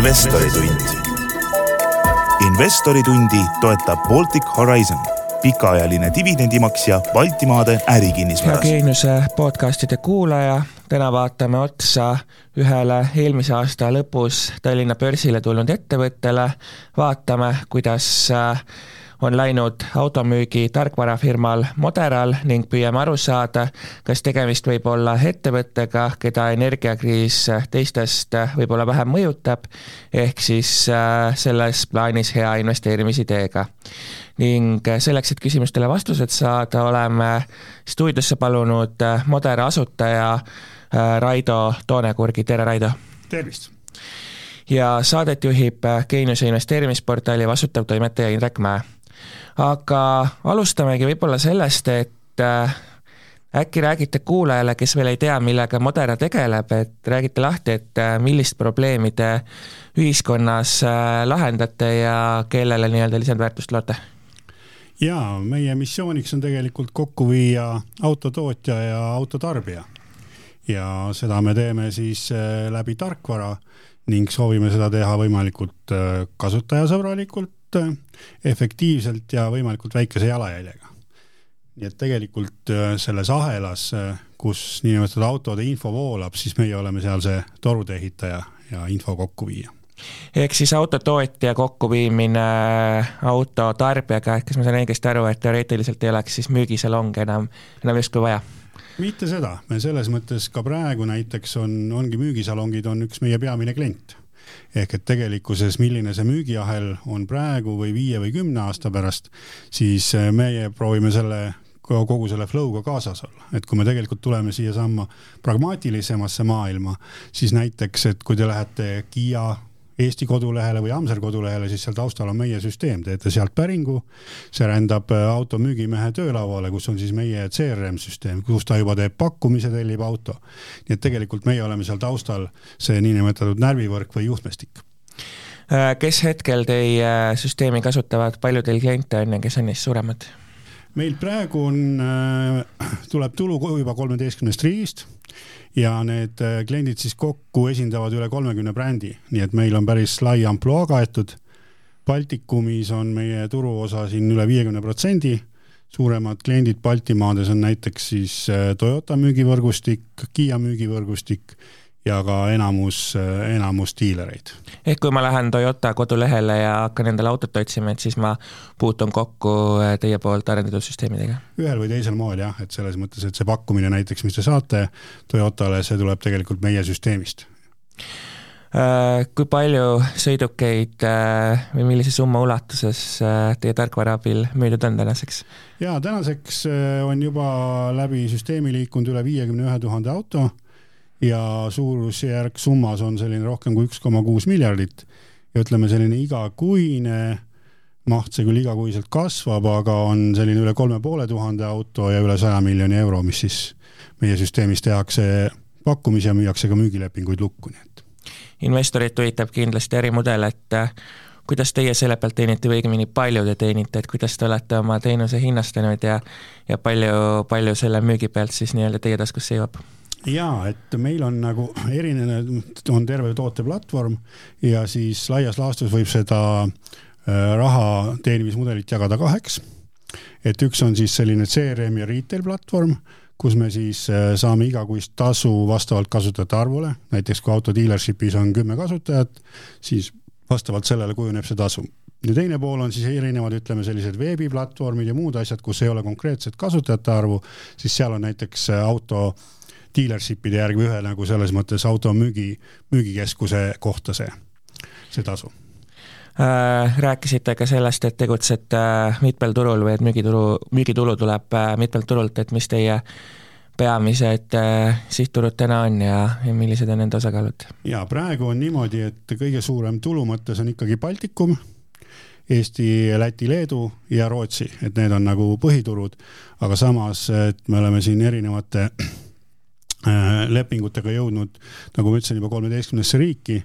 investoritund. investoritundi toetab Baltic Horizon, pikaajaline dividendimaksja Baltimaade ärikinnisvaras. hea Geeniuse podcastide kuulaja, täna vaatame otsa ühele eelmise aasta lõpus Tallinna börsile tulnud ettevõttele, vaatame, kuidas äh, on läinud automüügi tarkvarafirmal Moderal ning püüame aru saada, kas tegemist võib olla ettevõttega, keda energiakriis teistest võib-olla vähem mõjutab, ehk siis äh, selles plaanis hea investeerimisideega. ning selleks, et küsimustele vastused saada, oleme stuudiosse palunud Modera asutaja äh, Raido Toonekurgi, tere Raido! tervist! ja saadet juhib Geeniuse investeerimisportaali vastutav toimetaja Indrek Mäe aga alustamegi võib-olla sellest, et äh, äkki räägite kuulajale, kes veel ei tea, millega Modera tegeleb, et räägite lahti, et äh, millist probleemi te ühiskonnas äh, lahendate ja kellele nii-öelda lisandväärtust loote? jaa, meie missiooniks on tegelikult kokku viia autotootja ja autotarbija. ja seda me teeme siis läbi tarkvara ning soovime seda teha võimalikult kasutajasõbralikult Äh, efektiivselt ja võimalikult väikese jalajäljega. nii et tegelikult äh, selles ahelas, äh, kus niinimetatud autode info voolab, siis meie oleme seal see torude ehitaja ja info kokkuviija ehk siis autotootja kokkuviimine autotarbijaga, et kas ma saan õigesti aru, et teoreetiliselt ei oleks siis müügisalonge enam, enam justkui vaja? mitte seda, me selles mõttes ka praegu näiteks on, ongi müügisalongid on üks meie peamine klient ehk et tegelikkuses, milline see müügiahel on praegu või viie või kümne aasta pärast, siis äh, meie proovime selle kogu selle flow'ga kaasas olla, et kui me tegelikult tuleme siiasamma pragmaatilisemasse maailma, siis näiteks, et kui te lähete Kiia Eesti kodulehele või Amser kodulehele, siis seal taustal on meie süsteem, teete sealt päringu. see rändab äh, auto müügimehe töölauale, kus on siis meie CRM süsteem, kus ta juba teeb pakkumise, tellib auto. nii et tegelikult meie oleme seal taustal see niinimetatud närvivõrk või juhtmestik äh, kes hetkel teie süsteemi kasutavad, palju teil kliente on ja kes on neist suuremad? Meil praegu on, tuleb tulu juba kolmeteistkümnest riigist ja need äh, kliendid siis kokku esindavad üle kolmekümne brändi, nii et meil on päris lai ampluaa kaetud. Baltikumis on meie turuosa siin üle viiekümne protsendi, suuremad kliendid Baltimaades on näiteks siis äh, Toyota müügivõrgustik, Kiia müügivõrgustik ja ka enamus, enamus diilereid. ehk kui ma lähen Toyota kodulehele ja hakkan endale autot otsima, et siis ma puutun kokku äh, teie poolt arendatud süsteemidega? ühel või teisel moel jah, et selles mõttes, et see pakkumine näiteks, mis te saate Toyotale, see tuleb tegelikult meie süsteemist äh, kui palju sõidukeid äh, või millise summa ulatuses teie tarkvara abil müüdud on tänaseks? ja tänaseks on juba läbi süsteemi liikunud üle viiekümne ühe tuhande auto ja suurusjärk summas on selline rohkem kui üks koma kuus miljardit ja ütleme, selline igakuine maht, see küll igakuiselt kasvab, aga on selline üle kolme poole tuhande auto ja üle saja miljoni euro, mis siis meie süsteemis tehakse pakkumisi ja müüakse ka müügilepinguid lukku, nii et. investorit huvitab kindlasti ärimudel, et äh, kuidas teie selle pealt teenite või õigemini palju te teenite, et kuidas te olete oma teenuse hinnastanud ja ja palju, palju selle müügi pealt siis nii-öelda teie taskusse jõuab? Ja et meil on nagu erinev, on terve tooteplatvorm ja siis laias laastus võib seda äh, raha teenimismudelit jagada kaheks. et üks on siis selline CRM ja retail platvorm, kus me siis äh, saame igakuist tasu vastavalt kasutajate arvule, näiteks kui auto dealership'is on kümme kasutajat, siis vastavalt sellele kujuneb see tasu. Ja teine pool on siis erinevad, ütleme sellised veebiplatvormid ja muud asjad, kus ei ole konkreetset kasutajate arvu, siis seal on näiteks äh, auto äh, dealership'ide järgi ühe nagu selles mõttes auto müügi, müügikeskuse kohta see, see tasu äh, rääkisite ka sellest, et tegutsete äh, mitmel turul või et müügitulu, müügitulu tuleb äh, mitmelt turult, et mis teie peamised sihtturud täna on ja, ja millised on nende osakaalud? ja praegu on niimoodi, et kõige suurem tulu mõttes on ikkagi Baltikum, Eesti, Läti, Leedu ja Rootsi, et need on nagu põhiturud, aga samas, et me oleme siin erinevate lepingutega jõudnud, nagu ma ütlesin, juba kolmeteistkümnesse riiki.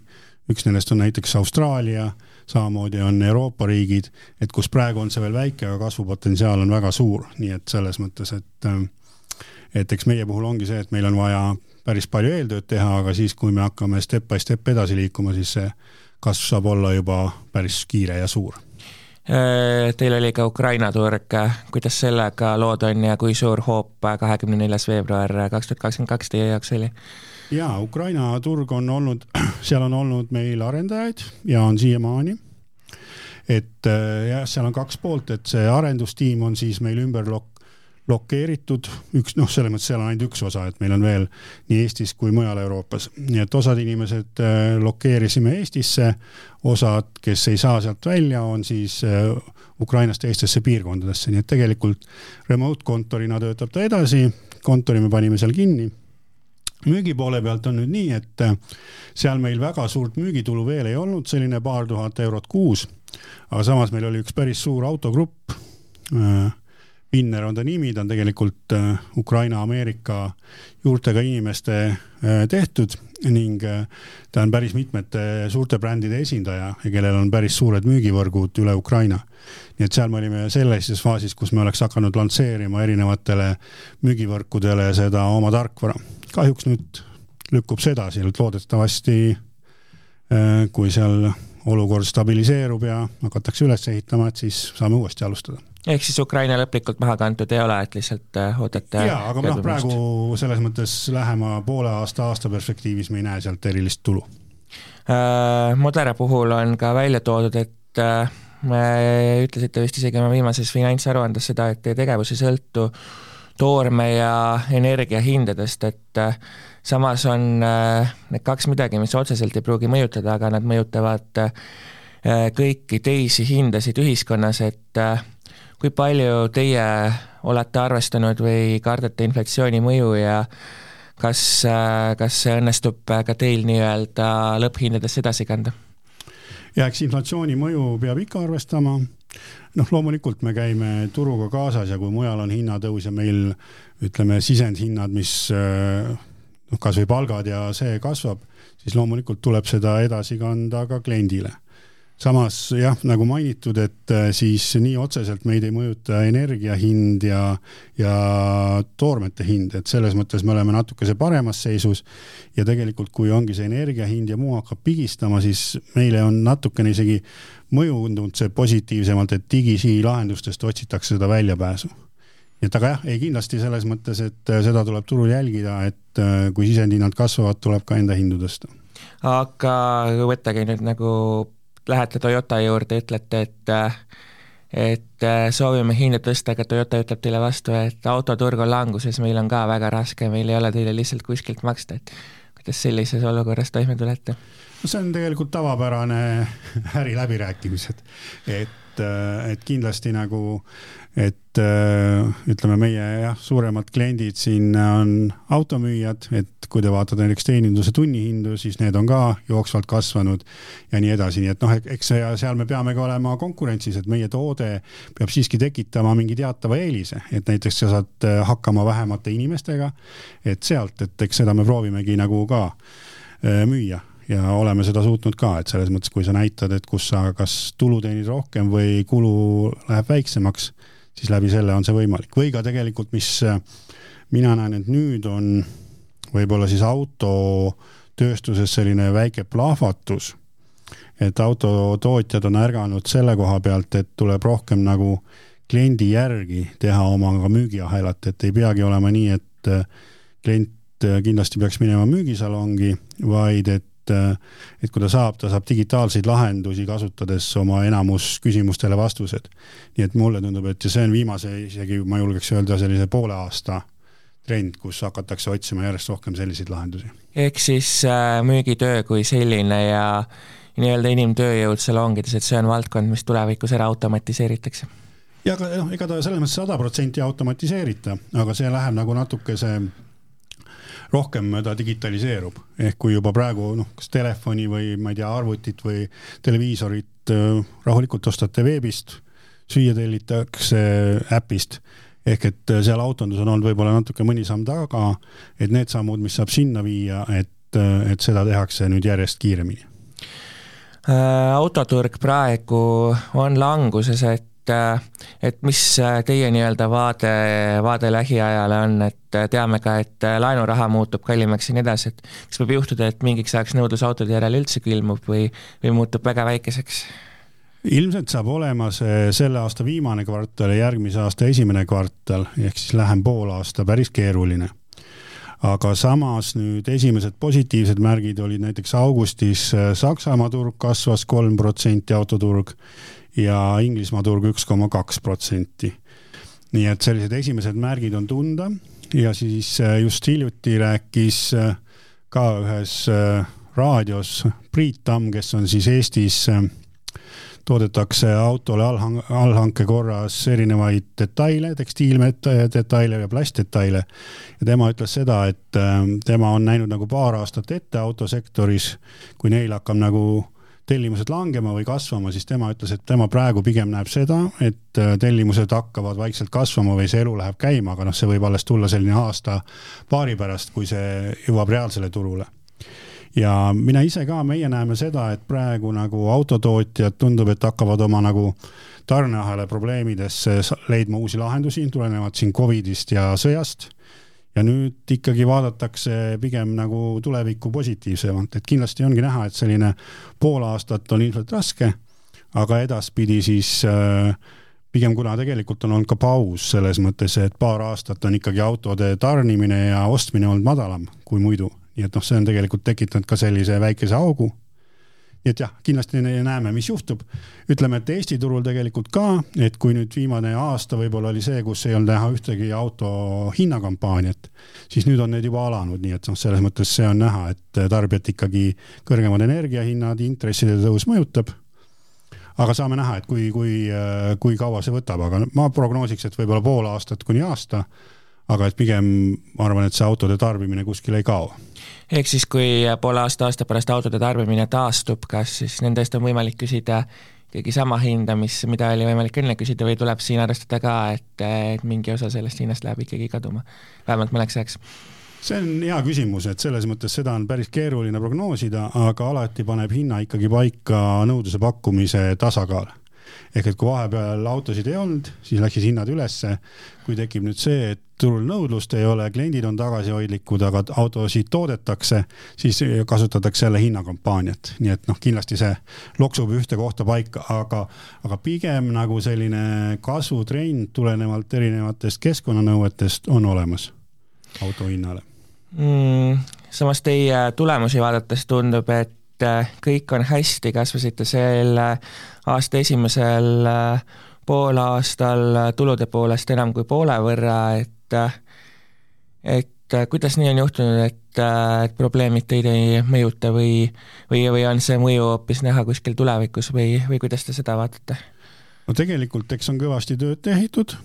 üks nendest on näiteks Austraalia, samamoodi on Euroopa riigid, et kus praegu on see veel väike, aga kasvupotentsiaal on väga suur, nii et selles mõttes, et äh, et eks meie puhul ongi see, et meil on vaja päris palju eeltööd teha, aga siis, kui me hakkame step by step edasi liikuma, siis see kasv saab olla juba päris kiire ja suur Teil oli ka Ukraina turg, kuidas sellega lood on ja kui suur hoop kahekümne neljas veebruar kaks tuhat kakskümmend kaks teie jaoks oli? jaa, Ukraina turg on olnud, seal on olnud meil arendajaid ja on siiamaani. et jah, seal on kaks poolt, et see arendustiim on siis meil ümber lok-, blokeeritud, üks noh, selles mõttes seal on ainult üks osa, et meil on veel nii Eestis kui mujal Euroopas, nii et osad inimesed blokeerisime Eestisse, osad, kes ei saa sealt välja, on siis Ukrainast teistesse piirkondadesse, nii et tegelikult remote kontorina töötab ta edasi, kontori me panime seal kinni müügi poole pealt on nüüd nii, et seal meil väga suurt müügitulu veel ei olnud, selline paar tuhat eurot kuus. aga samas meil oli üks päris suur autogrupp Pinner on ta nimi, ta on tegelikult äh, Ukraina-Ameerika juurtega inimeste äh, tehtud ning äh, ta on päris mitmete suurte brändide esindaja ja kellel on päris suured müügivõrgud üle Ukraina. nii et seal me olime sellises faasis, kus me oleks hakanud lansseerima erinevatele müügivõrkudele seda oma tarkvara. kahjuks nüüd lükkub see edasi, et loodetavasti kui seal olukord stabiliseerub ja hakatakse üles ehitama, et siis saame uuesti alustada ehk siis Ukraina lõplikult maha kantud ei ole, et lihtsalt äh, ootate? jaa, aga noh, praegu selles mõttes lähema poole aasta, aasta perspektiivis me ei näe sealt erilist tulu äh,. Modera puhul on ka välja toodud, et äh, ütlesite vist isegi oma viimases finantsaruandes seda, et teie tegevus ei sõltu toorme ja energia hindadest, et äh, samas on äh, need kaks midagi, mis otseselt ei pruugi mõjutada, aga nad mõjutavad äh, kõiki teisi hindasid ühiskonnas, et äh, kui palju teie olete arvestanud või kardate inflatsiooni mõju ja kas, kas see õnnestub ka teil nii-öelda lõpphindadesse edasi kanda? ja eks inflatsiooni mõju peab ikka arvestama. noh, loomulikult me käime turuga kaasas ja kui mujal on hinnatõus ja meil ütleme, sisendhinnad, mis noh, kasvõi palgad ja see kasvab, siis loomulikult tuleb seda edasi kanda ka kliendile samas jah, nagu mainitud, et äh, siis nii otseselt meid ei mõjuta energia hind ja, ja toormete hind, et selles mõttes me oleme natukese paremas seisus. ja tegelikult, kui ongi see energia hind ja muu hakkab pigistama, siis meile on natukene isegi mõjunud see positiivsemalt, et digisi lahendustest otsitakse seda väljapääsu nii et aga jah, ei kindlasti selles mõttes, et äh, seda tuleb turul jälgida, et äh, kui sisendhinnad kasvavad, tuleb ka enda hindu tõsta. aga võtagi nüüd nagu lähete Toyota juurde, ütlete, et et soovime hinda tõsta, aga Toyota ütleb teile vastu, et autoturg on languses, meil on ka väga raske, meil ei ole teile lihtsalt kuskilt maksta, et kuidas sellises olukorras toime tulete? no see on tegelikult tavapärane äriläbirääkimised, et, et kindlasti nagu et äh, ütleme, meie jah, suuremad kliendid siin on automüüjad, et kui te vaatate näiteks teeninduse tunnihindu, siis need on ka jooksvalt kasvanud ja nii edasi, nii et noh, eks seal me peamegi olema konkurentsis, et meie toode peab siiski tekitama mingi teatava eelise, et näiteks sa saad äh, hakkama vähemate inimestega, et sealt, et eks seda me proovimegi nagu ka äh, müüa ja oleme seda suutnud ka, et selles mõttes, kui sa näitad, et kus sa kas tulu teenid rohkem või kulu läheb väiksemaks siis läbi selle on see võimalik. Või ka tegelikult, mis äh, mina näen, et nüüd on võib-olla siis autotööstuses selline väike plahvatus, et autotootjad on ärganud selle koha pealt, et tuleb rohkem nagu kliendi järgi teha oma müügiahelat, et ei peagi olema nii, et äh, klient äh, kindlasti peaks minema müügisalongi, vaid et et, et kui ta saab, ta saab digitaalseid lahendusi kasutades oma enamus küsimustele vastused. nii et mulle tundub, et see on viimase isegi ma julgeks öelda sellise poole aasta trend, kus hakatakse otsima järjest rohkem selliseid lahendusi. ehk siis äh, müügitöö kui selline ja nii-öelda inimtööjõud salongides, et see on valdkond, mis tulevikus ära automatiseeritakse? ja aga noh, ega ta selles mõttes sada protsenti automatiseerita, aga see läheb nagu natukese rohkem ta digitaliseerub, ehk kui juba praegu noh, kas telefoni või ma ei tea, arvutit või televiisorit äh, rahulikult ostate veebist, süüa tellitakse äpist ehk et äh, seal autondus on olnud võib-olla natuke mõni samm taga, et need sammud, mis saab sinna viia, et, äh, et seda tehakse nüüd järjest kiiremini. autoturg praegu on languses, et et mis teie nii-öelda vaade, vaade lähiajale on, et teame ka, et laenuraha muutub kallimaks ja nii edasi, et kas võib juhtuda, et mingiks ajaks nõudlus autode järele üldse külmub või, või muutub väga väikeseks? ilmselt saab olema see selle aasta viimane kvartal ja järgmise aasta esimene kvartal ehk siis lähem poolaasta päris keeruline aga samas nüüd esimesed positiivsed märgid olid näiteks augustis äh, Saksamaa turg kasvas kolm protsenti autoturg ja Inglismaa turg üks koma kaks protsenti. nii et sellised esimesed märgid on tunda ja siis äh, just hiljuti rääkis äh, ka ühes raadios Priit Tamm, kes on siis Eestis toodetakse autole allhang-, allhanke korras erinevaid detaile, tekstiildetaile ja plastdetaile. ja tema ütles seda, et tema on näinud nagu paar aastat ette autosektoris, kui neil hakkab nagu tellimused langema või kasvama, siis tema ütles, et tema praegu pigem näeb seda, et äh, tellimused hakkavad vaikselt kasvama või see elu läheb käima, aga noh, see võib alles tulla selline aasta-paari pärast, kui see jõuab reaalsele turule ja mina ise ka, meie näeme seda, et praegu nagu autotootjad tundub, et hakkavad oma nagu tarneahela probleemidesse leidma uusi lahendusi, tulenevalt siin Covidist ja sõjast. Ja nüüd ikkagi vaadatakse pigem nagu tulevikku positiivsemalt, et kindlasti ongi näha, et selline pool aastat on ilmselt raske, aga edaspidi siis äh, pigem kuna tegelikult on olnud ka paus selles mõttes, et paar aastat on ikkagi autode tarnimine ja ostmine olnud madalam kui muidu nii et noh, see on tegelikult tekitanud ka sellise väikese augu. Nii et jah, kindlasti näeme, mis juhtub. ütleme, et Eesti turul tegelikult ka, et kui nüüd viimane aasta võib-olla oli see, kus ei olnud näha ühtegi auto hinnakampaaniat, siis nüüd on need juba alanud, nii et noh, selles mõttes see on näha, et tarbijat ikkagi kõrgemad energiahinnad, intresside tõus mõjutab aga saame näha, et kui, kui, kui kaua see võtab, aga ma prognoosiks, et võib-olla pool aastat kuni aasta. Aga et pigem ma arvan, et see autode tarbimine kuskile ei kao. Ehk siis, kui poole aasta, aasta pärast autode tarbimine taastub, kas siis nende eest on võimalik küsida ikkagi sama hinda, mis, mida oli võimalik enne küsida või tuleb siin arvestada ka, et, et mingi osa sellest hinnast läheb ikkagi kaduma, vähemalt mõneks ajaks? see on hea küsimus, et selles mõttes seda on päris keeruline prognoosida, aga alati paneb hinna ikkagi paika nõudluse-pakkumise tasakaal ehk et kui vahepeal autosid ei olnud, siis läksid hinnad ülesse. kui tekib nüüd see, et turul nõudlust ei ole, kliendid on tagasihoidlikud, aga autosid toodetakse, siis kasutatakse jälle hinnakampaaniat, nii et noh, kindlasti see loksub ühte kohta paika, aga, aga pigem nagu selline kasvutrend tulenevalt erinevatest keskkonnanõuetest on olemas auto hinnale mm,. samas teie tulemusi vaadates tundub, et kõik on hästi, kasvasite selle aasta esimesel äh, poolaastal äh, tulude poolest enam kui poole võrra, et äh, et kuidas nii on juhtunud, et, et probleemid teid ei mõjuta või, või, või on see mõju hoopis näha kuskil tulevikus või, või kuidas te seda vaatate? no tegelikult, eks on kõvasti tööd tehtud,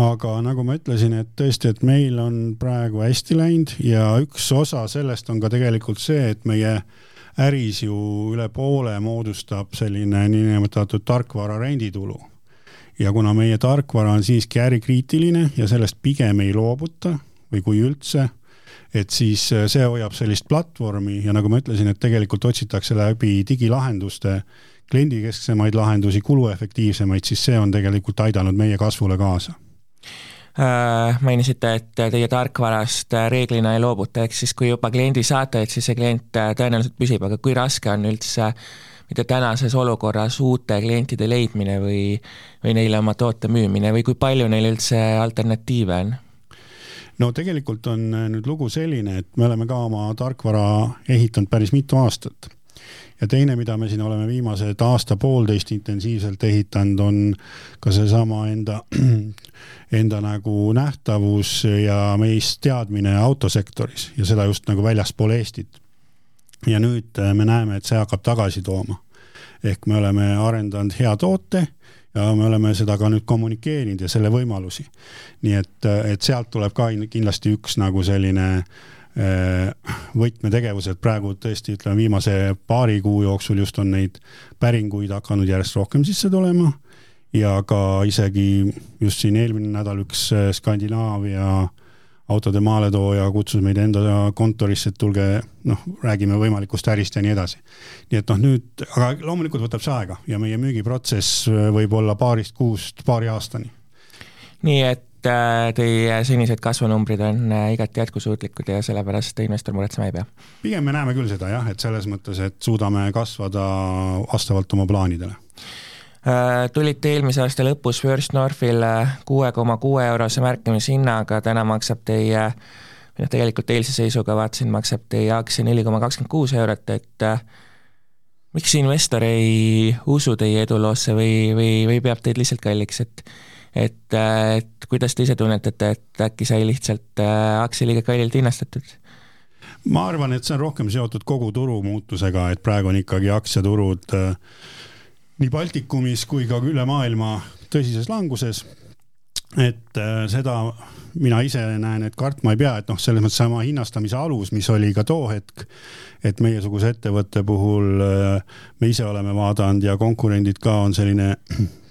aga nagu ma ütlesin, et tõesti, et meil on praegu hästi läinud ja üks osa sellest on ka tegelikult see, et meie äh, äris ju üle poole moodustab selline niinimetatud tarkvara renditulu. ja kuna meie tarkvara on siiski ärikriitiline ja sellest pigem ei loobuta või kui üldse, et siis see hoiab sellist platvormi ja nagu ma ütlesin, et tegelikult otsitakse läbi digilahenduste kliendikesksemaid lahendusi, kuluefektiivsemaid, siis see on tegelikult aidanud meie kasvule kaasa Äh, mainisite, et teie tarkvarast äh, reeglina ei loobuta, ehk siis kui juba kliendi saate, et siis see klient äh, tõenäoliselt püsib, aga kui raske on üldse mitte tänases olukorras uute klientide leidmine või, või neile oma toote müümine või kui palju neil üldse alternatiive on? no tegelikult on nüüd lugu selline, et me oleme ka oma tarkvara ehitanud päris mitu aastat ja teine, mida me siin oleme viimased aasta-poolteist intensiivselt ehitanud, on ka seesama enda, enda nagu nähtavus ja meist teadmine autosektoris ja seda just nagu väljaspool Eestit. ja nüüd äh, me näeme, et see hakkab tagasi tooma. ehk me oleme arendanud hea toote ja me oleme seda ka nüüd kommunikeerinud ja selle võimalusi. nii et, äh, et sealt tuleb ka kindlasti üks nagu selline äh, võtmetegevused praegu tõesti ütleme viimase paari kuu jooksul just on neid päringuid hakanud järjest rohkem sisse tulema ja ka isegi just siin eelmine nädal üks äh, Skandinaavia autode maaletooja kutsus meid enda kontorisse, et tulge noh, räägime võimalikust ärist ja nii edasi. nii et noh, nüüd, aga loomulikult võtab see aega ja meie müügiprotsess võib olla paarist kuust paari aastani. Nii et äh, teie senised kasvunumbrid on äh, igati jätkusuutlikud ja sellepärast investor muretsema ei pea? pigem me näeme küll seda jah, et selles mõttes, et suudame kasvada vastavalt oma plaanidele Äh, tulite eelmise aasta lõpus First Northile kuue koma kuue eurose märkimishinnaga, täna maksab teie, noh tegelikult eilse seisuga vaatasin, maksab teie aktsia neli koma kakskümmend kuus eurot, et miks investor ei usu teie eduloosse või, või, või peab teid lihtsalt kalliks, et et, äh, et kuidas te ise tunnetate, et äkki sai lihtsalt aktsia liiga kallilt hinnastatud? ma arvan, et see on rohkem seotud kogu turu muutusega, et praegu on ikkagi aktsiaturud äh, nii Baltikumis kui ka üle maailma tõsises languses. et äh, seda mina ise näen, et kartma ei pea, et noh, selles mõttes sama hinnastamise alus, mis oli ka too hetk, et meiesuguse ettevõtte puhul äh, me ise oleme vaadanud ja konkurendid ka on selline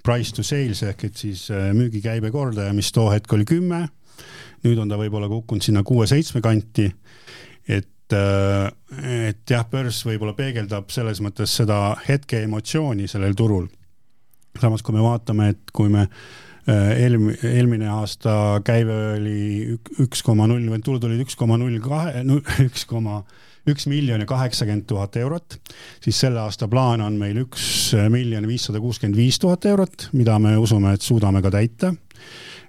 price to sales ehk et siis äh, müügikäibe kordaja, mis too hetk oli kümme. nüüd on ta võib-olla kukkunud sinna kuue-seitsme kanti. et äh, et jah, börs võib-olla peegeldab selles mõttes seda hetke emotsiooni sellel turul. samas, kui me vaatame, et kui me äh, eelm-, eelmine aasta käive oli üks koma null, või tulud olid üks koma null kahe, üks koma üks miljon ja kaheksakümmend tuhat eurot, siis selle aasta plaan on meil üks miljon viissada kuuskümmend viis tuhat eurot, mida me usume, et suudame ka täita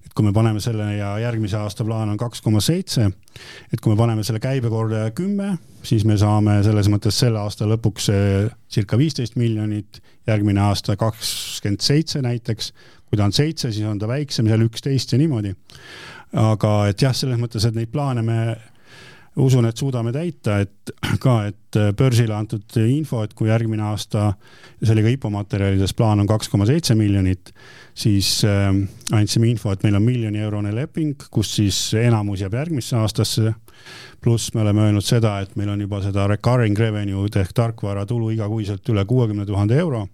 et kui me paneme selle ja järgmise aasta plaan on kaks koma seitse, et kui me paneme selle käibekordaja kümme, siis me saame selles mõttes selle aasta lõpuks circa viisteist miljonit, järgmine aasta kakskümmend seitse näiteks. kui ta on seitse, siis on ta väiksem, seal üksteist ja niimoodi. aga et jah, selles mõttes, et neid plaane me usun, et suudame täita, et ka, et börsile antud info, et kui järgmine aasta, see oli ka IPO materjalides, plaan on kaks koma seitse miljonit, siis äh, andsime info, et meil on miljoni eurone leping, kus siis enamus jääb järgmisse aastasse. pluss me oleme öelnud seda, et meil on juba seda recurring revenue'd ehk tarkvaratulu igakuiselt üle kuuekümne tuhande euro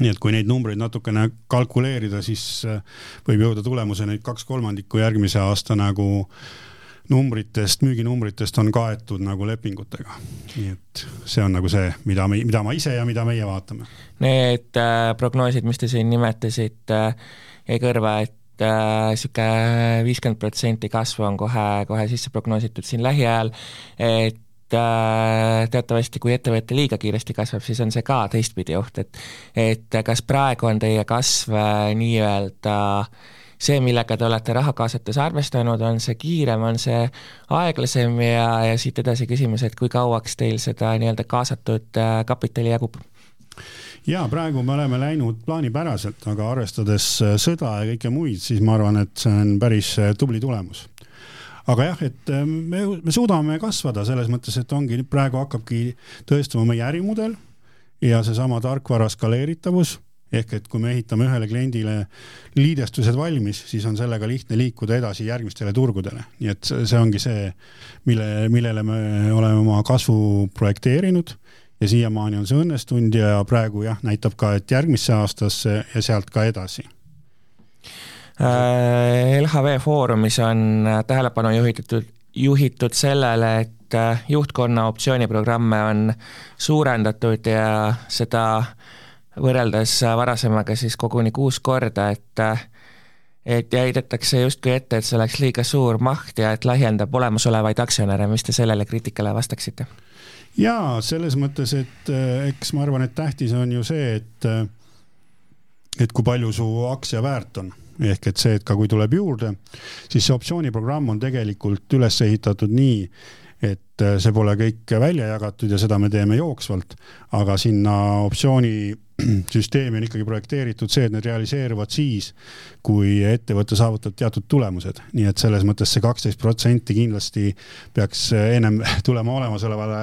nii et kui neid numbreid natukene kalkuleerida, siis äh, võib jõuda tulemuseni, et kaks kolmandikku järgmise aasta nagu äh, numbritest, müüginumbritest on kaetud nagu lepingutega. nii et see on nagu see, mida me, mida ma ise ja mida meie vaatame. Need äh, prognoosid, mis te siin nimetasite äh,, jäi kõrva, et äh, sihuke viiskümmend protsenti kasvu on kohe, kohe sisse prognoositud siin lähiajal, et äh, teatavasti kui ettevõte liiga kiiresti kasvab, siis on see ka teistpidi oht, et et kas praegu on teie kasv äh, nii-öelda äh, see, millega te olete raha kaasates arvestanud, on see kiirem, on see aeglasem ja, ja siit edasi küsimus, et kui kauaks teil seda nii-öelda kaasatud äh, kapitali jagub? ja praegu me oleme läinud plaanipäraselt, aga arvestades äh, sõda ja kõike muid, siis ma arvan, et see on päris äh, tubli tulemus aga jah, et me, me suudame kasvada selles mõttes, et ongi praegu hakkabki tõestama meie ärimudel ja seesama tarkvara skaleeritavus ehk et kui me ehitame ühele kliendile liidestused valmis, siis on sellega lihtne liikuda edasi järgmistele turgudele, nii et see ongi see, mille, millele me oleme oma kasvu projekteerinud ja siiamaani on see õnnestunud ja praegu jah, näitab ka, et järgmisse aastasse ja sealt ka edasi. Äh, LHV Foorumis on tähelepanu juhitud, juhitud sellele, et äh, juhtkonna optsiooniprogramme on suurendatud ja seda äh, võrreldes varasemaga siis koguni kuus korda, et et ja heidetakse justkui ette, et see oleks liiga suur maht ja et lahjendab olemasolevaid aktsionäre, mis te sellele kriitikale vastaksite? jaa, selles mõttes, et eks ma arvan, et tähtis on ju see, et et kui palju su aktsia väärt on. Ehk et see, et ka kui tuleb juurde, siis see optsiooniprogramm on tegelikult üles ehitatud nii, et see pole kõik välja jagatud ja seda me teeme jooksvalt, aga sinna optsiooni süsteemi on ikkagi projekteeritud see, et need realiseeruvad siis, kui ettevõte saavutab teatud tulemused, nii et selles mõttes see kaksteist protsenti kindlasti peaks ennem tulema olemasolevale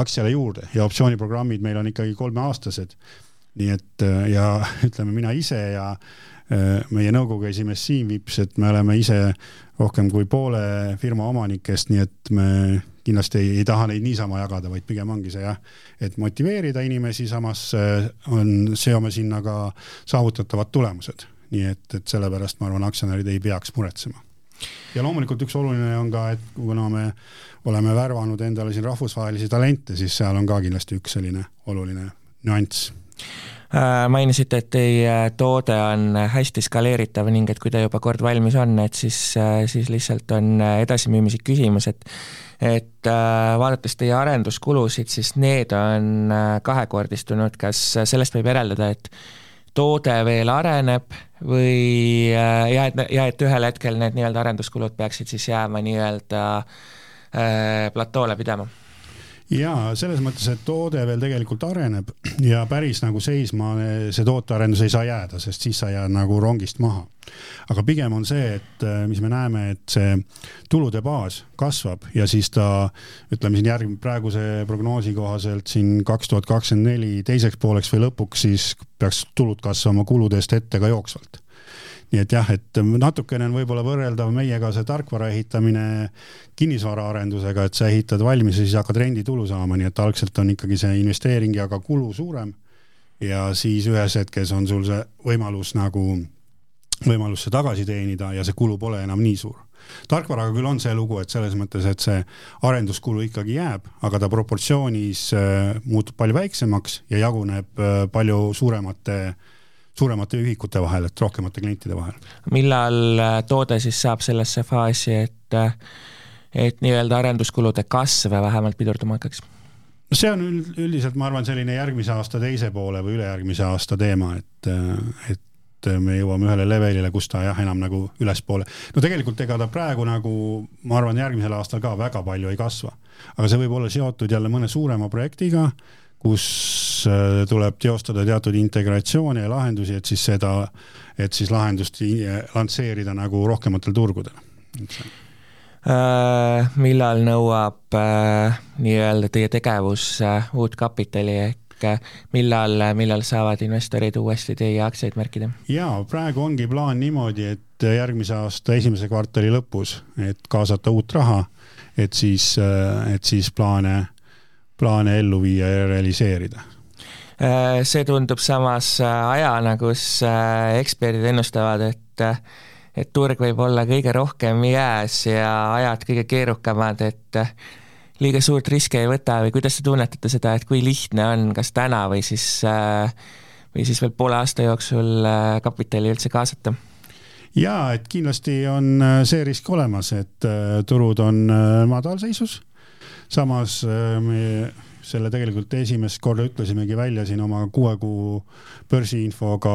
aktsiale juurde ja optsiooniprogrammid meil on ikkagi kolmeaastased. nii et ja ütleme, mina ise ja äh, meie nõukogu esimees Siim Vips, et me oleme ise rohkem kui poole firma omanikest, nii et me kindlasti ei, ei taha neid niisama jagada, vaid pigem ongi see jah, et motiveerida inimesi, samas äh, on, seome sinna ka saavutatavad tulemused. nii et, et sellepärast ma arvan, aktsionärid ei peaks muretsema ja loomulikult üks oluline on ka, et kuna me oleme värvanud endale siin rahvusvahelisi talente, siis seal on ka kindlasti üks selline oluline nüanss mainisite, et teie toode on hästi skaleeritav ning et kui ta juba kord valmis on, et siis, äh, siis lihtsalt on edasimüümise küsimus, et et äh, vaadates teie arenduskulusid, siis need on kahekordistunud, kas sellest võib järeldada, et toode veel areneb või ja et, ja et ühel hetkel need nii-öelda arenduskulud peaksid siis jääma nii-öelda platoole pidama? Ja selles mõttes, et toode veel tegelikult areneb ja päris nagu seisma see tootearendus ei saa jääda, sest siis sa jääd nagu rongist maha. aga pigem on see, et mis me näeme, et see tulude baas kasvab ja siis ta ütleme siin järg, praeguse prognoosi kohaselt siin kaks tuhat kakskümmend neli teiseks pooleks või lõpuks siis peaks tulud kasvama kuludest ette ka jooksvalt nii et jah, et natukene on võib-olla võrreldav meiega see tarkvara ehitamine kinnisvaraarendusega, et sa ehitad valmis ja siis hakkad renditulu saama, nii et algselt on ikkagi see investeering ja ka kulu suurem. ja siis ühes hetkes on sul see võimalus nagu, võimalus see tagasi teenida ja see kulu pole enam nii suur tarkvaraga küll on see lugu, et selles mõttes, et see arenduskulu ikkagi jääb, aga ta proportsioonis äh, muutub palju väiksemaks ja jaguneb äh, palju suuremate äh, suuremate ühikute vahel, et rohkemate klientide vahel. millal äh, toode siis saab sellesse faasi, et, äh, et nii-öelda arenduskulude kasv vähemalt pidurduma hakkaks? see on üld, üldiselt, ma arvan, selline järgmise aasta teise poole või ülejärgmise aasta teema, et, äh, et me jõuame ühele levelile, kus ta jah, enam nagu ülespoole. no tegelikult ega ta praegu nagu, ma arvan, järgmisel aastal ka väga palju ei kasva. aga see võib olla seotud jälle mõne suurema projektiga kus äh, tuleb teostada teatud integratsioone ja lahendusi, et siis seda, et siis lahendust lansseerida nagu rohkematel turgudel. Äh, millal nõuab äh, nii-öelda teie tegevus uut kapitali ehk millal, millal saavad investorid uuesti teie aktsiaid märkida? jaa, praegu ongi plaan niimoodi, et järgmise aasta esimese kvartali lõpus, et kaasata uut raha, et siis, et siis plaane plaane ellu viia ja realiseerida? Äh, see tundub samas äh, ajana, kus äh, eksperdid ennustavad, et et turg võib olla kõige rohkem jääs ja ajad kõige keerukamad, et liiga suurt riski ei võta või kuidas te tunnetate seda, et kui lihtne on, kas täna või siis, või siis veel poole aasta jooksul kapitali üldse kaasata? jaa, et kindlasti on see risk olemas, et turud on madalseisus samas äh, me selle tegelikult esimest korda ütlesimegi välja siin oma kuue kuu börsiinfoga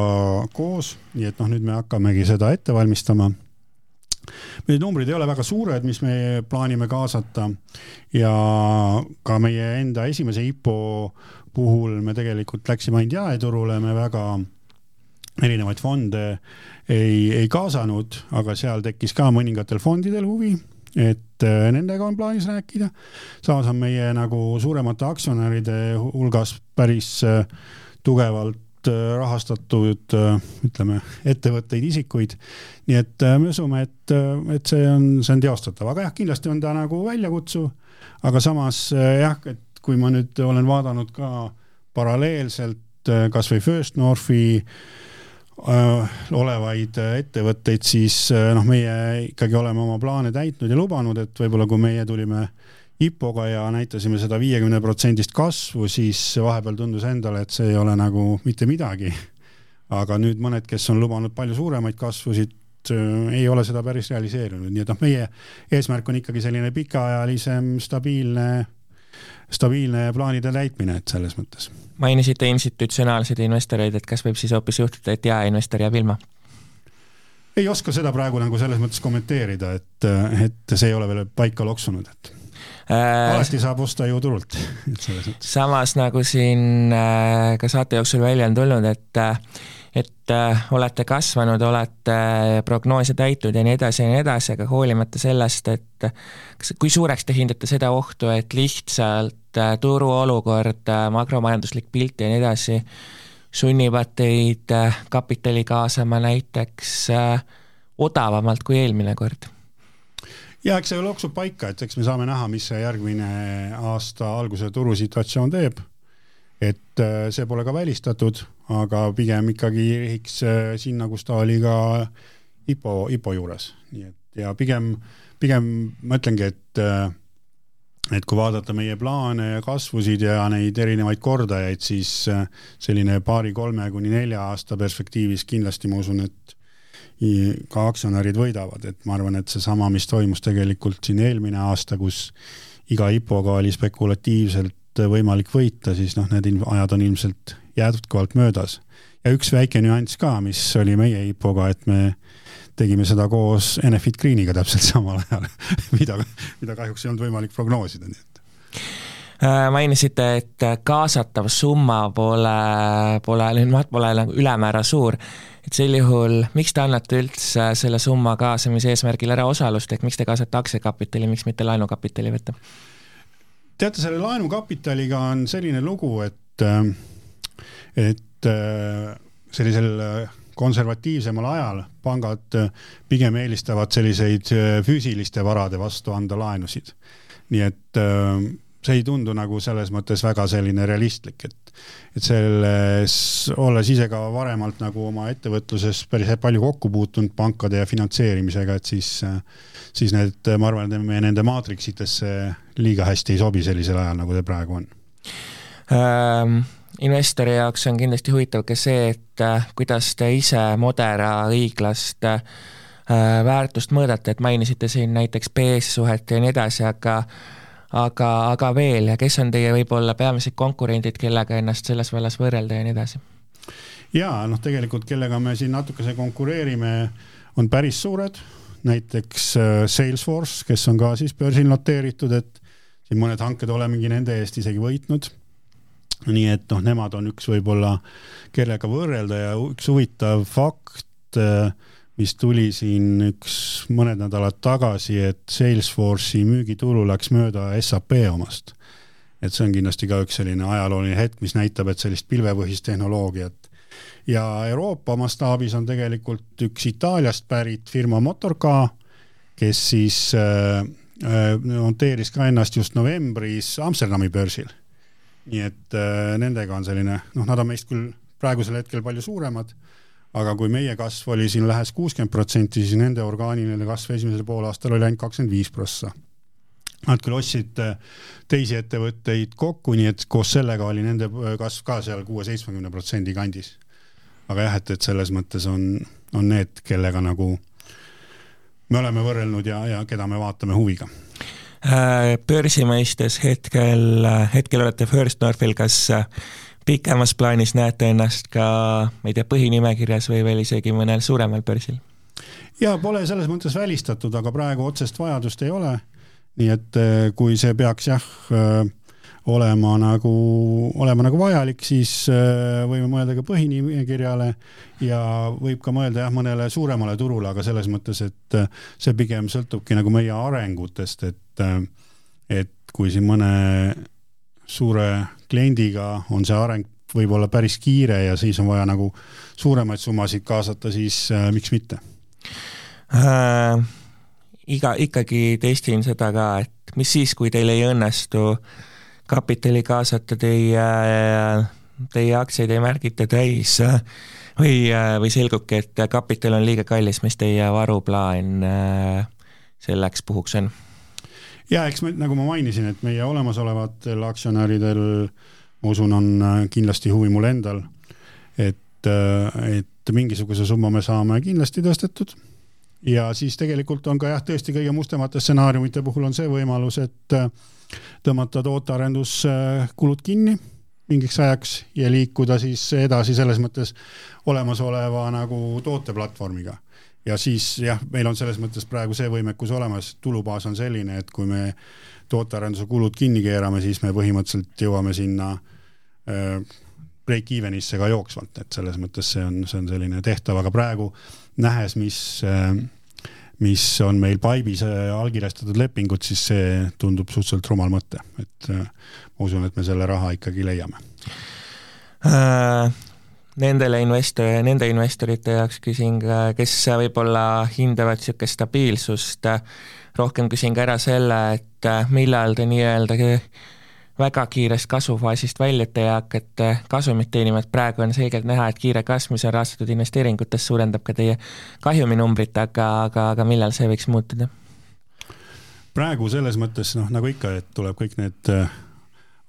koos, nii et noh, nüüd me hakkamegi seda ette valmistama. Need numbrid ei ole väga suured, mis me plaanime kaasata ja ka meie enda esimese IPO puhul me tegelikult läksime ainult jaeturule, me väga erinevaid fonde ei, ei kaasanud, aga seal tekkis ka mõningatel fondidel huvi et äh, nendega on plaanis rääkida. samas on meie nagu suuremate aktsionäride hulgas päris äh, tugevalt äh, rahastatud, ütleme, ettevõtteid, isikuid. nii et me usume, et, et see on, see on teostatav, aga jah, kindlasti on ta nagu väljakutsuv. aga samas jah, et kui ma nüüd olen vaadanud ka paralleelselt kasvõi First Northi Äh, olevaid äh, ettevõtteid, siis äh, noh, meie ikkagi oleme oma plaane täitnud ja lubanud, et võib-olla kui meie tulime IPO-ga ja näitasime seda viiekümne protsendist kasvu, siis vahepeal tundus endale, et see ei ole nagu mitte midagi. aga nüüd mõned, kes on lubanud palju suuremaid kasvusid, ei ole seda päris realiseerinud, nii et noh, meie eesmärk on ikkagi selline pikaajalisem, stabiilne stabiilne plaanide täitmine, et selles mõttes. mainisite institutsionaalseid investoreid, et kas võib siis hoopis juhtuda, et jaeinvestor jääb ilma? ei oska seda praegu nagu selles mõttes kommenteerida, et, et see ei ole veel paika loksunud, et äh, alati saab osta ju turult. samas nagu siin äh, ka saate jooksul välja on tulnud, et äh, et äh, olete kasvanud, olete prognoose täitnud ja nii edasi ja nii edasi, aga hoolimata sellest, et kas, kui suureks te hindate seda ohtu, et lihtsalt äh, turuolukord, äh, makromajanduslik pilt ja nii edasi sunnivad teid kapitali kaasama näiteks odavamalt kui eelmine kord? ja eks see loksub paika, et eks me saame näha, mis see järgmine aasta alguse turusituatsioon teeb et äh, see pole ka välistatud, aga pigem ikkagi rihiks äh, sinna, kus ta oli ka IPO, IPO juures, nii et ja pigem, pigem ma ütlengi, et et kui vaadata meie plaane ja kasvusid ja neid erinevaid kordajaid, siis selline paari-kolme kuni nelja aasta perspektiivis kindlasti ma usun, et ka aktsionärid võidavad, et ma arvan, et seesama, mis toimus tegelikult siin eelmine aasta, kus iga IPO-ga oli spekulatiivselt võimalik võita, siis noh, need ajad on ilmselt jätkuvalt möödas. ja üks väike nüanss ka, mis oli meie IPO-ga, et me tegime seda koos Enefit Greeniga täpselt samal ajal mida, mida kahjuks ei olnud võimalik prognoosida, nii et äh, mainisite, et kaasatav summa pole, pole, pole nagu ülemäära suur et sel juhul, miks te annate üldse selle summa kaasamise eesmärgil ära osalust, ehk miks te kaasate aktsiakapitali, miks mitte laenukapitali võtta? Teate, selle laenukapitaliga on selline lugu, et, et sellisel konservatiivsemal ajal pangad pigem eelistavad selliseid füüsiliste varade vastu anda laenusid. nii et see ei tundu nagu selles mõttes väga selline realistlik, et, et selles, olles ise ka varemalt nagu oma ettevõtluses päris palju kokku puutunud pankade ja finantseerimisega, et siis, siis need, ma arvan, et me nende maatriksitesse liiga hästi ei sobi sellisel ajal, nagu ta praegu on. Ähm investori jaoks on kindlasti huvitav ka see, et äh, kuidas te ise Modera õiglast äh, väärtust mõõdate, et mainisite siin näiteks PS suhet ja nii edasi, aga aga, aga veel ja kes on teie võib-olla peamised konkurendid, kellega ennast selles vallas võrrelda ja nii edasi? ja noh, tegelikult kellega me siin natukese konkureerime, on päris suured, näiteks äh, Salesforce, kes on ka siis börsil noteeritud, et siin mõned hanked olemegi nende eest isegi võitnud. nii et noh, nemad on üks võib-olla, kellega võrrelda ja üks huvitav fakt äh, mis tuli siin üks mõned nädalad tagasi, et Salesforce'i müügitulu läks mööda SAP omast. et see on kindlasti ka üks selline ajalooline hetk, mis näitab, et sellist pilvepõhist tehnoloogiat ja Euroopa mastaabis on tegelikult üks Itaaliast pärit firma Motorca, kes siis äh, äh, noteeris ka ennast just novembris Amsterdami börsil. nii et äh, nendega on selline, noh, nad on meist küll praegusel hetkel palju suuremad aga kui meie kasv oli siin lähes kuuskümmend protsenti, siis nende orgaaniline kasv esimesel poolaastal oli ainult kakskümmend viis prossa. Nad küll ostsid äh, teisi ettevõtteid kokku, nii et koos sellega oli nende äh, kasv ka seal kuue-seitsmekümne protsendi kandis. aga jah, et, et selles mõttes on, on need, kellega nagu me oleme võrrelnud ja, ja keda me vaatame huviga äh, börsi mõistes hetkel, hetkel olete First Northil, kas pikemas plaanis näete ennast ka, ma ei tea, põhinimekirjas või veel isegi mõnel suuremal börsil? ja pole selles mõttes välistatud, aga praegu otsest vajadust ei ole. nii et eh, kui see peaks jah eh, olema nagu, olema nagu vajalik, siis eh, võime mõelda ka põhinimekirjale ja võib ka mõelda jah, mõnele suuremale turule, aga selles mõttes, et see pigem sõltubki nagu meie arengutest, et, et kui siin mõne suure kliendiga on see areng võib-olla päris kiire ja siis on vaja nagu suuremaid summasid kaasata, siis äh, miks mitte äh,? iga, ikkagi testin seda ka, et mis siis, kui teil ei õnnestu kapitali kaasata, teie, teie aktsiaid ei märgita täis või, või selgubki, et kapital on liiga kallis, mis teie varuplaan äh, selleks puhuks on? Ja eks me, nagu ma mainisin, et meie olemasolevatel aktsionäridel ma usun, on äh, kindlasti huvi mul endal, et, äh, et mingisuguse summa me saame kindlasti tõstetud. Ja siis tegelikult on ka jah, tõesti kõige mustemate stsenaariumite puhul on see võimalus, et äh, tõmmata tootearenduskulud kinni mingiks ajaks ja liikuda siis edasi selles mõttes olemasoleva nagu tooteplatvormiga ja siis jah, meil on selles mõttes praegu see võimekus olemas, tulubaas on selline, et kui me tootearenduse kulud kinni keerame, siis me põhimõtteliselt jõuame sinna äh, break-even'isse ka jooksvalt, et selles mõttes see on, see on selline tehtav, aga praegu nähes, mis äh, mis on meil Pipe'is äh, allkirjastatud lepingud, siis see tundub suhteliselt rumal mõte, et ma usun, et me selle raha ikkagi leiame nendele investor, nende investorite jaoks küsin kes võib-olla hindavad niisugust stabiilsust, rohkem küsin ka ära selle, et millal te nii-öelda väga kiirest kasvufaasist väljute ja hakkate kasumit teenima, et praegu on selgelt näha, et kiire kasv, mis on rahastatud investeeringutest, suurendab ka teie kahjuminumbrit, aga, aga, aga millal see võiks muutuda? praegu selles mõttes noh, nagu ikka, et tuleb kõik need äh,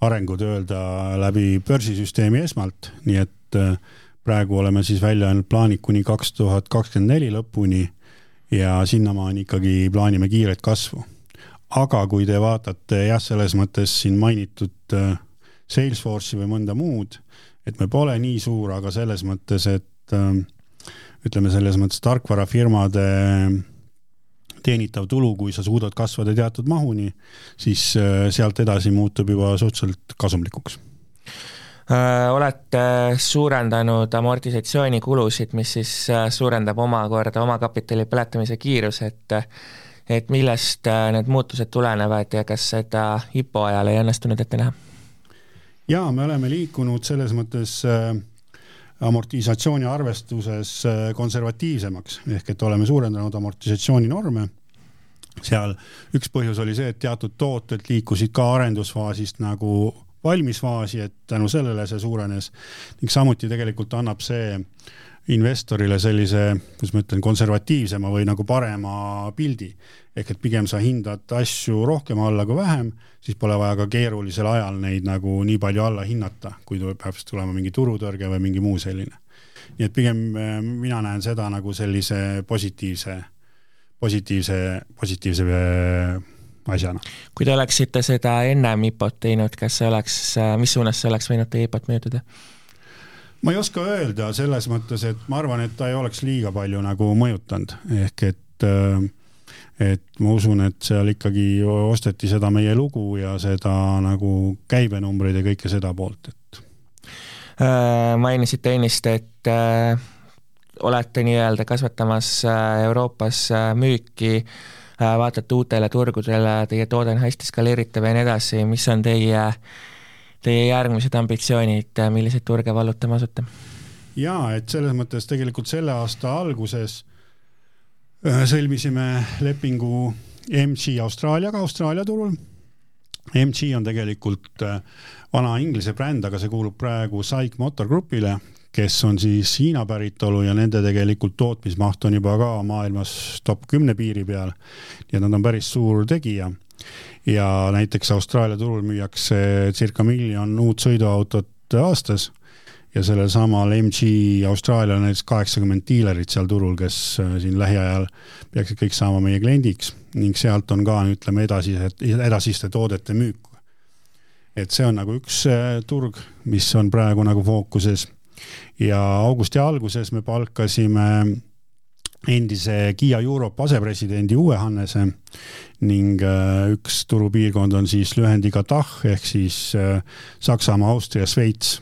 arengud öelda läbi börsisüsteemi esmalt, nii et äh, praegu oleme siis välja andnud plaanid kuni kaks tuhat kakskümmend neli lõpuni ja sinnamaani ikkagi plaanime kiiret kasvu. aga kui te vaatate jah, selles mõttes siin mainitud äh, Salesforce'i või mõnda muud, et me pole nii suur, aga selles mõttes, et äh, ütleme selles mõttes tarkvarafirmade teenitav tulu, kui sa suudad kasvada teatud mahuni, siis äh, sealt edasi muutub juba suhteliselt kasumlikuks Äh, olete suurendanud amortisatsioonikulusid, mis siis äh, suurendab omakorda omakapitali põletamise kiiruset, et millest äh, need muutused tulenevad ja kas seda IPO ajal ei õnnestunud ette näha? jaa, me oleme liikunud selles mõttes amortisatsiooni arvestuses konservatiivsemaks, ehk et oleme suurendanud amortisatsiooninorme seal üks põhjus oli see, et teatud tooted liikusid ka arendusfaasist nagu valmisfaasi, et tänu sellele see suurenes. Ning samuti tegelikult annab see investorile sellise, kuidas ma ütlen, konservatiivsema või nagu parema pildi. Ehk et pigem sa hindad asju rohkem alla kui vähem, siis pole vaja ka keerulisel ajal neid nagu nii palju alla hinnata, kui tuleb, peab siis tulema mingi turutõrge või mingi muu selline. nii et pigem eh, mina näen seda nagu sellise positiivse, positiivse, positiivse eh, asjana. kui te oleksite seda ennem IPO-t teinud, kas see oleks, mis suunas see oleks võinud teie IPO-t mõjutada? ma ei oska öelda selles mõttes, et ma arvan, et ta ei oleks liiga palju nagu mõjutanud, ehk et äh, et ma usun, et seal ikkagi osteti seda meie lugu ja seda nagu käibenumbreid ja kõike seda poolt, et äh, mainisite ennist, et äh, olete nii-öelda kasvatamas äh, Euroopas äh, müüki äh, Äh, vaatate uutele turgudele, teie toode on hästi skaleeritav ja nii edasi, mis on teie, teie järgmised ambitsioonid, milliseid turge vallutama asute? jaa, et selles mõttes tegelikult selle aasta alguses äh, sõlmisime lepingu MG Austraaliaga Austraalia turul. MG on tegelikult äh, vana Inglise bränd, aga see kuulub praegu SAIC Motor Groupile, kes on siis Hiina päritolu ja nende tegelikult tootmismaht on juba ka maailmas top kümne piiri peal. ja nad on päris suur tegija. ja näiteks Austraalia turul müüakse circa miljon uut sõiduautot aastas ja sellel samal MG Austraalial on näiteks kaheksakümmend diilerit seal turul, kes äh, siin lähiajal peaksid kõik saama meie kliendiks. Ning sealt on ka ütleme edasised, edasiste toodete müük. et see on nagu üks äh, turg, mis on praegu nagu fookuses. Ja augusti alguses me palkasime endise Kiia Europe asepresidendi Uwe Hannese ning äh, üks turupiirkond on siis lühendiga TAH ehk siis Saksamaa, Austria, Šveits,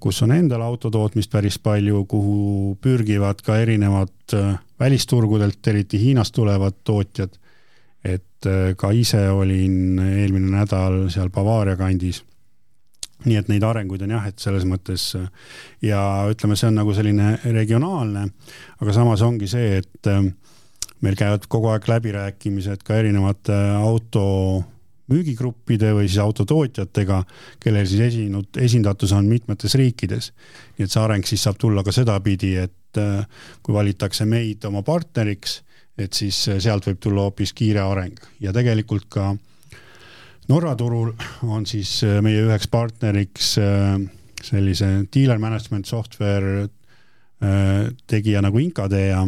kus on endal autotootmist päris palju, kuhu pürgivad ka erinevad äh, välisturgudelt, eriti Hiinast tulevad tootjad. et ka ise olin eelmine nädal seal Bavaaria kandis nii et neid arenguid on jah, et selles mõttes ja ütleme, see on nagu selline regionaalne, aga samas ongi see, et äh, meil käivad kogu aeg läbirääkimised ka erinevate auto müügigruppide või siis autotootjatega, kellel siis esinud, esindatus on mitmetes riikides. nii et see areng siis saab tulla ka sedapidi, et äh, kui valitakse meid oma partneriks, et siis sealt võib tulla hoopis kiire areng ja tegelikult ka äh, Norra turul on siis äh, meie üheks partneriks äh, sellise dealer management software äh, tegija nagu Incade ja,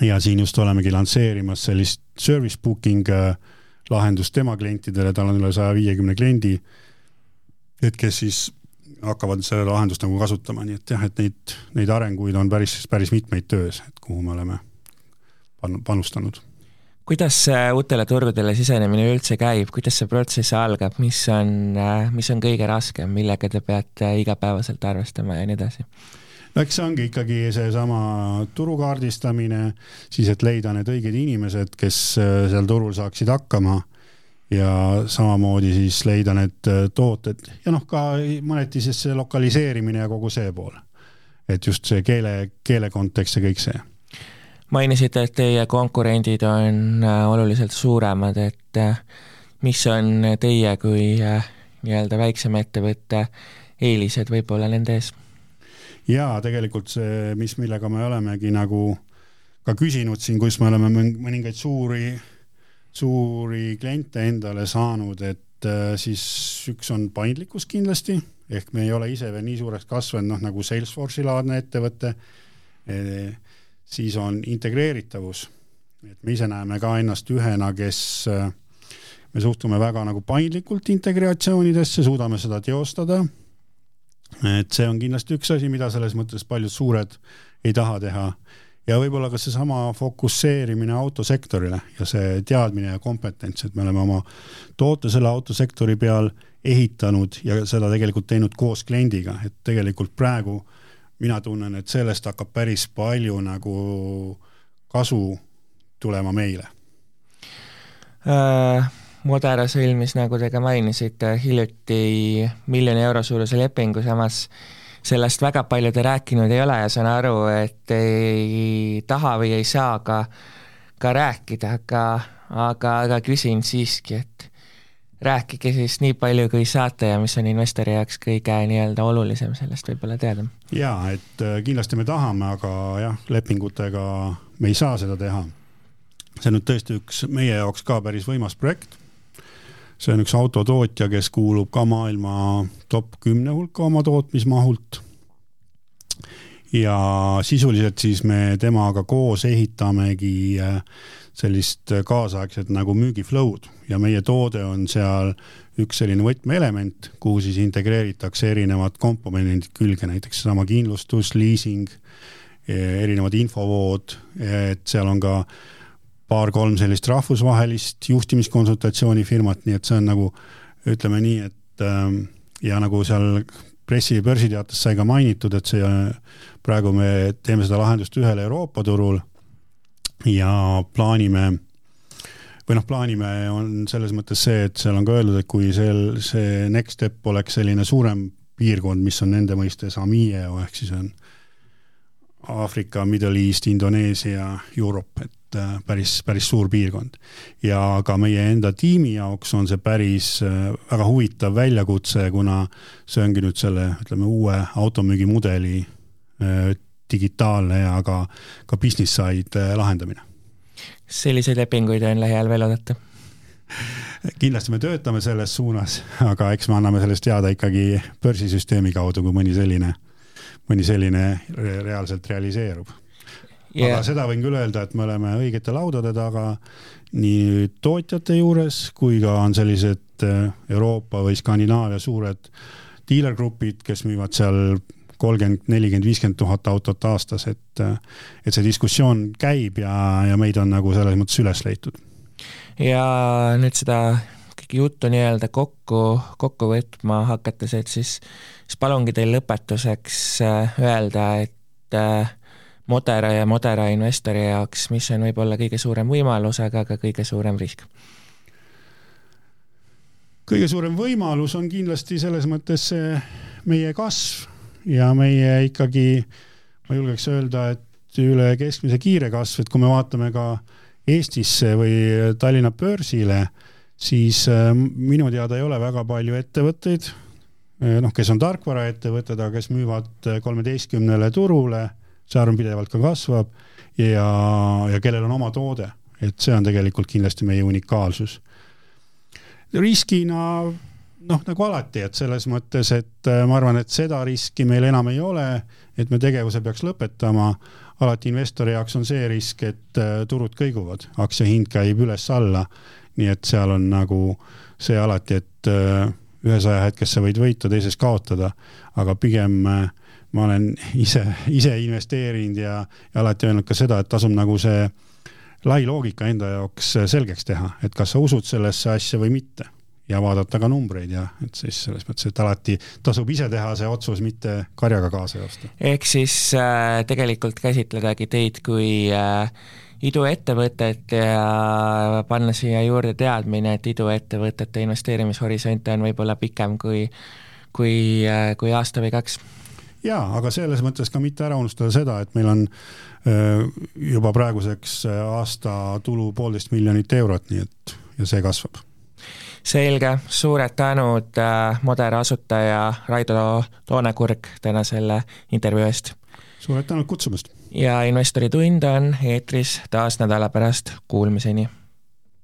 ja siin just olemegi lansseerimas sellist service booking lahendust tema klientidele, tal on üle saja viiekümne kliendi. et kes siis hakkavad seda lahendust nagu kasutama, nii et jah, et neid, neid arenguid on päris, päris mitmeid töös, et kuhu me oleme panustanud kuidas uutele turgudele sisenemine üldse käib, kuidas see protsess algab, mis on, mis on kõige raskem, millega te peate igapäevaselt arvestama ja nii edasi? No eks see ongi ikkagi seesama turu kaardistamine, siis et leida need õiged inimesed, kes äh, seal turul saaksid hakkama ja samamoodi siis leida need äh, tooted ja noh, ka mõneti siis see lokaliseerimine ja kogu see pool. et just see keele, keele kontekst ja kõik see mainisite, et teie konkurendid on äh, oluliselt suuremad, et mis on teie kui nii-öelda väiksema ettevõtte eelised võib-olla nende ees? Jaa, tegelikult see, mis, millega me olemegi nagu ka küsinud siin, kus me oleme mõningaid suuri, suuri kliente endale saanud, et äh, siis üks on paindlikkus kindlasti, ehk me ei ole ise veel nii suureks kasvanud, noh nagu Salesforce'i laadne ettevõte e,, siis on integreeritavus, et me ise näeme ka ennast ühena, kes äh, me suhtume väga nagu paindlikult integratsioonidesse, suudame seda teostada et see on kindlasti üks asi, mida selles mõttes paljud suured ei taha teha. ja võib-olla ka seesama fokusseerimine autosektorile ja see teadmine ja kompetents, et me oleme oma toote selle autosektori peal ehitanud ja seda tegelikult teinud koos kliendiga, et tegelikult praegu mina tunnen, et sellest hakkab päris palju nagu kasu tulema meile äh Modera sõlmis, nagu te ka mainisite, hiljuti miljoni euro suuruse lepingu, samas sellest väga palju te rääkinud ei ole ja saan aru, et ei taha või ei saa ka, ka rääkida, aga, aga, aga küsin siiski, et rääkige siis nii palju, kui saate ja mis on investori jaoks kõige nii-öelda olulisem sellest võib-olla teada? jaa, et äh, kindlasti me tahame, aga jah, lepingutega me ei saa seda teha. see on nüüd tõesti üks meie jaoks ka päris võimas projekt see on üks autotootja, kes kuulub ka maailma top kümne hulka oma tootmismahult. ja sisuliselt siis me temaga koos ehitamegi äh, sellist kaasaegset nagu müügiflow'd ja meie toode on seal üks selline võtmeelement, kuhu siis integreeritakse erinevad komponendid külge, näiteks seesama kindlustus, liising, erinevad infovood, et seal on ka äh, paar-kolm sellist rahvusvahelist juhtimiskonsultatsioonifirmat, nii et see on nagu ütleme nii, et ähm, ja nagu seal pressi- börsiteates sai ka mainitud, et see praegu me teeme seda lahendust ühel Euroopa turul ja plaanime või noh, plaanime on selles mõttes see, et seal on ka öeldud, et kui sel, see next step oleks selline suurem piirkond, mis on nende mõistes AMIEO ehk siis on Aafrika, Middle East, Indoneesia, Europe, et Äh, päris, päris suur piirkond. ja ka meie enda tiimi jaoks on see päris äh, väga huvitav väljakutse, kuna see ongi nüüd selle, ütleme, uue automüügimudeli äh, digitaalne ja ka, ka business side lahendamine. kas selliseid lepinguid on lähiajal veel oodata? kindlasti me töötame selles suunas, aga eks me anname sellest teada ikkagi börsisüsteemi kaudu, kui mõni selline, mõni selline reaalselt realiseerub yeah.. aga seda võin küll öelda, et me oleme õigete laudade taga nii tootjate juures kui ka on sellised äh, Euroopa või Skandinaavia suured diilergrupid, kes müüvad seal kolmkümmend, nelikümmend, viiskümmend tuhat autot aastas, et, äh, et see diskussioon käib ja, ja meid on nagu selles mõttes üles leitud. ja nüüd seda kõike juttu nii-öelda kokku, kokku võtma hakates, et siis, siis palungi teil lõpetuseks äh, öelda, et äh, Modera ja Modera investori jaoks, mis on võib-olla kõige suurem võimalus, aga ka kõige suurem risk? kõige suurem võimalus on kindlasti selles mõttes see meie kasv ja meie ikkagi, ma julgeks öelda, et üle keskmise kiire kasv, et kui me vaatame ka Eestisse või Tallinna börsile, siis äh, minu teada ei ole väga palju ettevõtteid, äh, noh, kes on tarkvaraettevõtted, aga kes müüvad kolmeteistkümnele turule see arv pidevalt ka kasvab ja, ja kellel on oma toode, et see on tegelikult kindlasti meie unikaalsus. riskina noh, nagu alati, et selles mõttes, et äh, ma arvan, et seda riski meil enam ei ole, et me tegevuse peaks lõpetama. alati investori jaoks on see risk, et äh, turud kõiguvad, aktsia hind käib üles-alla. nii et seal on nagu see alati, et äh, ühes ajahetkes sa võid võita, teises kaotada, aga pigem äh, ma olen ise, ise investeerinud ja, ja alati öelnud ka seda, et tasub nagu see lai loogika enda jaoks selgeks teha, et kas sa usud sellesse asja või mitte ja vaadata ka numbreid ja et siis selles mõttes, et alati tasub ise teha see otsus, mitte karjaga kaasa joosta. ehk siis äh, tegelikult käsitledagi teid kui äh, iduettevõtet ja panna siia juurde teadmine, et iduettevõtete investeerimishorisont on võib-olla pikem kui, kui äh,, kui aasta või kaks ja, aga selles mõttes ka mitte ära unustada seda, et meil on äh, juba praeguseks äh, aasta tulu poolteist miljonit eurot, nii et ja see kasvab. selge, suured tänud äh, Modera asutaja Raido Toonekurg täna selle intervjuu eest. suured tänud kutsumast. ja Investori tund on eetris taas nädala pärast, kuulmiseni